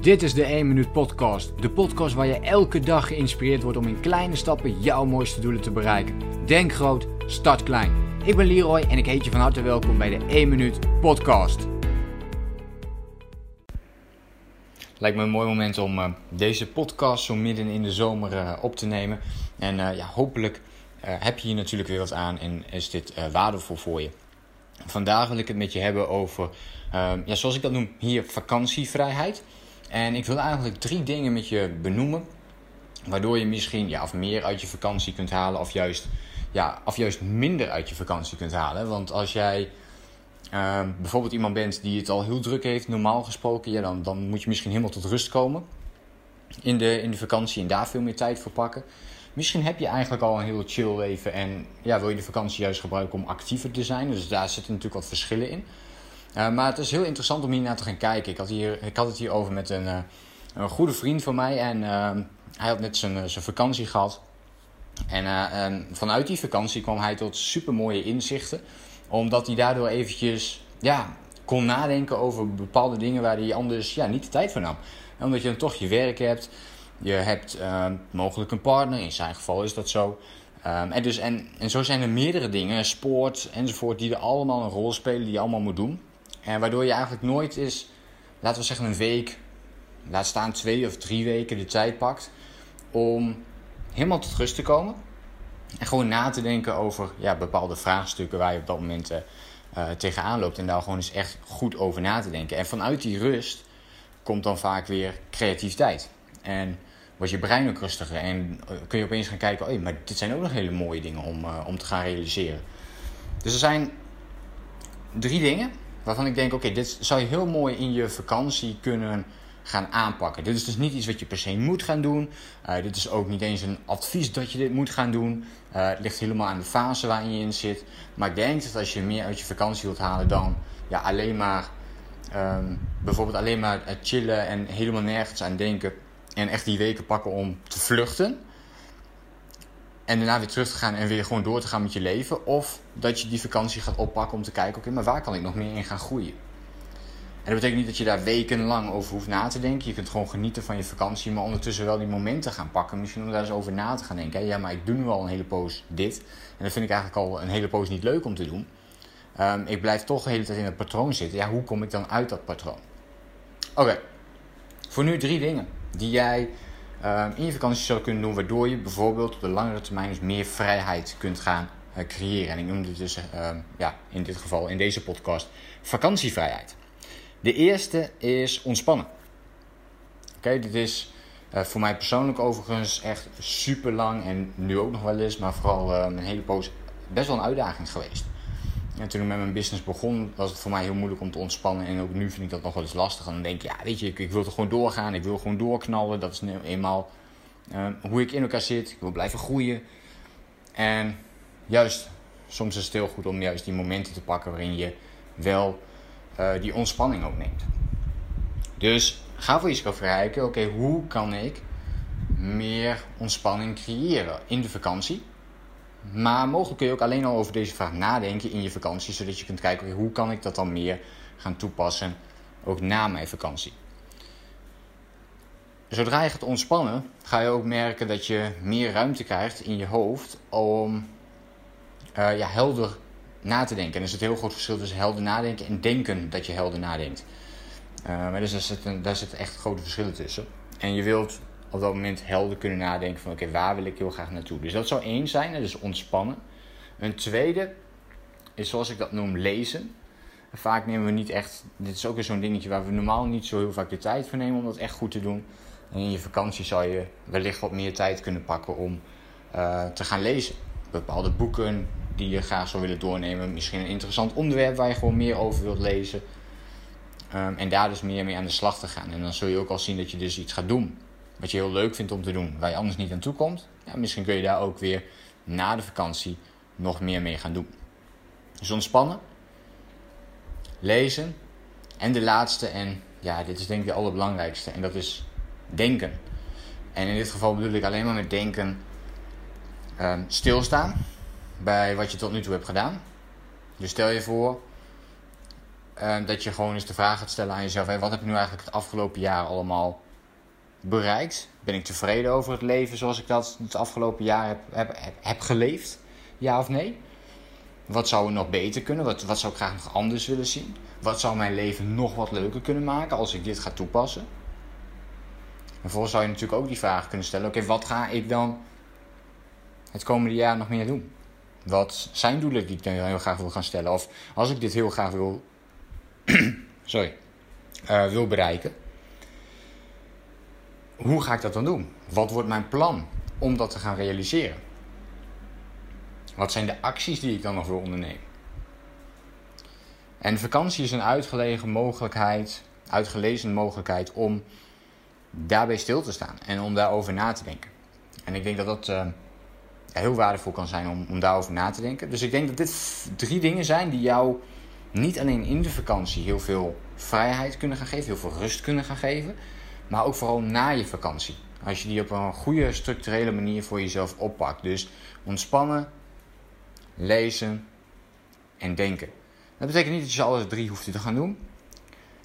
Dit is de 1 Minuut Podcast. De podcast waar je elke dag geïnspireerd wordt om in kleine stappen jouw mooiste doelen te bereiken. Denk groot, start klein. Ik ben Leroy en ik heet je van harte welkom bij de 1 Minuut Podcast. Lijkt me een mooi moment om uh, deze podcast zo midden in de zomer uh, op te nemen. En uh, ja, hopelijk heb je hier natuurlijk weer wat aan en is dit waardevol voor je. Vandaag wil ik het met je hebben over, ja, zoals ik dat noem, hier vakantievrijheid. En ik wil eigenlijk drie dingen met je benoemen. Waardoor je misschien ja, of meer uit je vakantie kunt halen. Of juist, ja, of juist minder uit je vakantie kunt halen. Want als jij uh, bijvoorbeeld iemand bent die het al heel druk heeft, normaal gesproken. Ja, dan, dan moet je misschien helemaal tot rust komen. In de, in de vakantie en daar veel meer tijd voor pakken. Misschien heb je eigenlijk al een heel chill leven en ja, wil je de vakantie juist gebruiken om actiever te zijn. Dus daar zitten natuurlijk wat verschillen in. Uh, maar het is heel interessant om hier naar te gaan kijken. Ik had, hier, ik had het hier over met een, uh, een goede vriend van mij. En uh, hij had net zijn, zijn vakantie gehad. En vanuit die vakantie kwam hij tot super mooie inzichten. Omdat hij daardoor eventjes ja, kon nadenken over bepaalde dingen waar hij anders ja, niet de tijd voor nam. Omdat je dan toch je werk hebt. Je hebt mogelijk een partner. In zijn geval is dat zo. En, dus, en, en zo zijn er meerdere dingen, sport enzovoort, die er allemaal een rol spelen, die je allemaal moet doen. En waardoor je eigenlijk nooit eens, laten we zeggen een week, laat staan twee of drie weken de tijd pakt om helemaal tot rust te komen. En gewoon na te denken over ja, bepaalde vraagstukken waar je op dat moment uh, tegenaan loopt. En daar gewoon eens echt goed over na te denken. En vanuit die rust komt dan vaak weer creativiteit. En wordt je brein ook rustiger. En eh, kun je opeens gaan kijken, oh, maar dit zijn ook nog hele mooie dingen om, om te gaan realiseren. Dus er zijn drie dingen waarvan ik denk, oké, dit zou je heel mooi in je vakantie kunnen gaan aanpakken. Dit is dus niet iets wat je per se moet gaan doen. Uh, dit is ook niet eens een advies dat je dit moet gaan doen. Uh, het ligt helemaal aan de fase waarin je in zit. Maar ik denk dat als je meer uit je vakantie wilt halen dan ja, alleen maar um, bijvoorbeeld alleen maar chillen en helemaal nergens aan denken. En echt die weken pakken om te vluchten. En daarna weer terug te gaan en weer gewoon door te gaan met je leven. Of dat je die vakantie gaat oppakken om te kijken, oké, maar waar kan ik nog meer in gaan groeien? En dat betekent niet dat je daar wekenlang over hoeft na te denken. Je kunt gewoon genieten van je vakantie, maar ondertussen wel die momenten gaan pakken. Misschien om daar eens over na te gaan denken. Ja, maar ik doe nu al een hele poos dit. En dat vind ik eigenlijk al een hele poos niet leuk om te doen. Um, ik blijf toch de hele tijd in het patroon zitten. Ja, hoe kom ik dan uit dat patroon? Oké, voor nu drie dingen die jij in je vakantie zou kunnen doen, waardoor je bijvoorbeeld op de langere termijn dus meer vrijheid kunt gaan uh, creëren. En ik noem dit dus uh, ja, in dit geval in deze podcast vakantievrijheid. De eerste is ontspannen. Oké, dit is uh, voor mij persoonlijk overigens echt super lang en nu ook nog wel eens, maar vooral een hele poos best wel een uitdaging geweest. En toen ik met mijn business begon, was het voor mij heel moeilijk om te ontspannen. En ook nu vind ik dat nog wel eens lastig. En dan denk ik, ja, weet je, ik, ik wil er gewoon doorgaan. Ik wil gewoon doorknallen. Dat is nu eenmaal uh, hoe ik in elkaar zit. Ik wil blijven groeien. En juist, soms is het heel goed om juist die momenten te pakken waarin je wel uh, die ontspanning ook neemt. Dus ga voor jezelf kijken, oké, hoe kan ik meer ontspanning creëren in de vakantie? Maar mogelijk kun je ook alleen al over deze vraag nadenken in je vakantie, zodat je kunt kijken hoe kan ik dat dan meer gaan toepassen, ook na mijn vakantie. Zodra je gaat ontspannen, ga je ook merken dat je meer ruimte krijgt in je hoofd om uh, ja, helder na te denken. En er is het heel groot verschil tussen helder nadenken en denken dat je helder nadenkt. Uh, maar dus daar zitten, daar zitten echt grote verschillen tussen. En je wilt op dat moment helder kunnen nadenken van oké, waar wil ik heel graag naartoe. Dus dat zou één zijn, dus ontspannen. Een tweede is zoals ik dat noem lezen. Vaak nemen we niet echt, dit is ook weer zo'n dingetje waar we normaal niet zo heel vaak de tijd voor nemen om dat echt goed te doen. En in je vakantie zou je wellicht wat meer tijd kunnen pakken om uh, te gaan lezen. Bepaalde boeken die je graag zou willen doornemen. Misschien een interessant onderwerp waar je gewoon meer over wilt lezen. Um, en daar dus meer mee aan de slag te gaan. En dan zul je ook al zien dat je dus iets gaat doen wat je heel leuk vindt om te doen, waar je anders niet aan toe komt, ja, misschien kun je daar ook weer na de vakantie nog meer mee gaan doen. Dus ontspannen, lezen en de laatste, en ja, dit is denk ik de allerbelangrijkste, en dat is denken. En in dit geval bedoel ik alleen maar met denken um, stilstaan bij wat je tot nu toe hebt gedaan. Dus stel je voor, eh, dat je gewoon eens de vraag gaat stellen aan jezelf: wat heb ik nu eigenlijk het afgelopen jaar allemaal bereikt? Ben ik tevreden over het leven zoals ik dat het afgelopen jaar heb, heb, heb, geleefd? Ja of nee? Wat zou er nog beter kunnen? Wat, wat zou ik graag nog anders willen zien? Wat zou mijn leven nog wat leuker kunnen maken als ik dit ga toepassen? En vervolgens zou je natuurlijk ook die vraag kunnen stellen: oké, wat ga ik dan het komende jaar nog meer doen? Wat zijn doelen die ik dan heel graag wil gaan stellen? Of als ik dit heel graag wil, sorry, uh, wil bereiken, hoe ga ik dat dan doen? Wat wordt mijn plan om dat te gaan realiseren? Wat zijn de acties die ik dan nog wil ondernemen? En vakantie is een uitgelegen mogelijkheid, uitgelezen mogelijkheid om daarbij stil te staan en om daarover na te denken. En ik denk dat dat uh, heel waardevol kan zijn om, om daarover na te denken. Dus ik denk dat dit drie dingen zijn die jou niet alleen in de vakantie heel veel vrijheid kunnen gaan geven, heel veel rust kunnen gaan geven, maar ook vooral na je vakantie. Als je die op een goede structurele manier voor jezelf oppakt. Dus ontspannen, lezen en denken. Dat betekent niet dat je alle drie hoeft te gaan doen.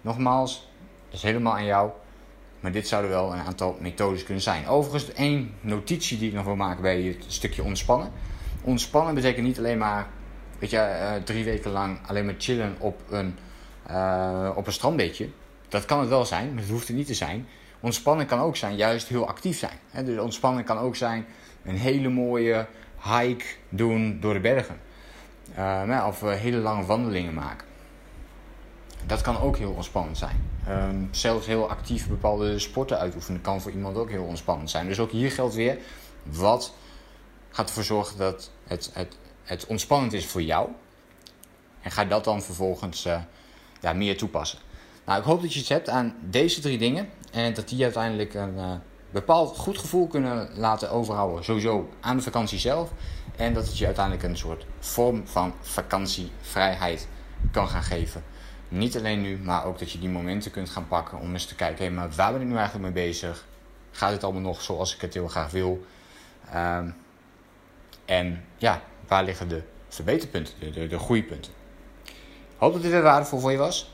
Nogmaals, dat is helemaal aan jou. Maar dit zouden wel een aantal methodes kunnen zijn. Overigens, één notitie die ik nog wil maken bij het stukje ontspannen. Ontspannen betekent niet alleen maar, weet je, uh, drie weken lang alleen maar chillen op een, uh, op een strandbeetje. Dat kan het wel zijn, maar dat hoeft het niet te zijn. Ontspannen kan ook zijn juist heel actief zijn. Hè? Dus ontspannen kan ook zijn een hele mooie hike doen door de bergen. Uh, of hele lange wandelingen maken. Dat kan ook heel ontspannend zijn. Ehm, zelfs heel actief bepaalde sporten uitoefenen kan voor iemand ook heel ontspannend zijn. Dus ook hier geldt weer, wat gaat ervoor zorgen dat het, het, het ontspannend is voor jou? En ga dat dan vervolgens ja, meer toepassen. Nou, ik hoop dat je iets hebt aan deze drie dingen. En dat die uiteindelijk een uh, bepaald goed gevoel kunnen laten overhouden. Sowieso aan de vakantie zelf. En dat het je uiteindelijk een soort vorm van vakantievrijheid kan gaan geven. Niet alleen nu, maar ook dat je die momenten kunt gaan pakken om eens te kijken, hé, maar waar ben ik nu eigenlijk mee bezig? Gaat het allemaal nog zoals ik het heel graag wil? Ehm, en ja, waar liggen de verbeterpunten, de, de, de groeipunten? Hoop dat dit weer waardevol voor je was.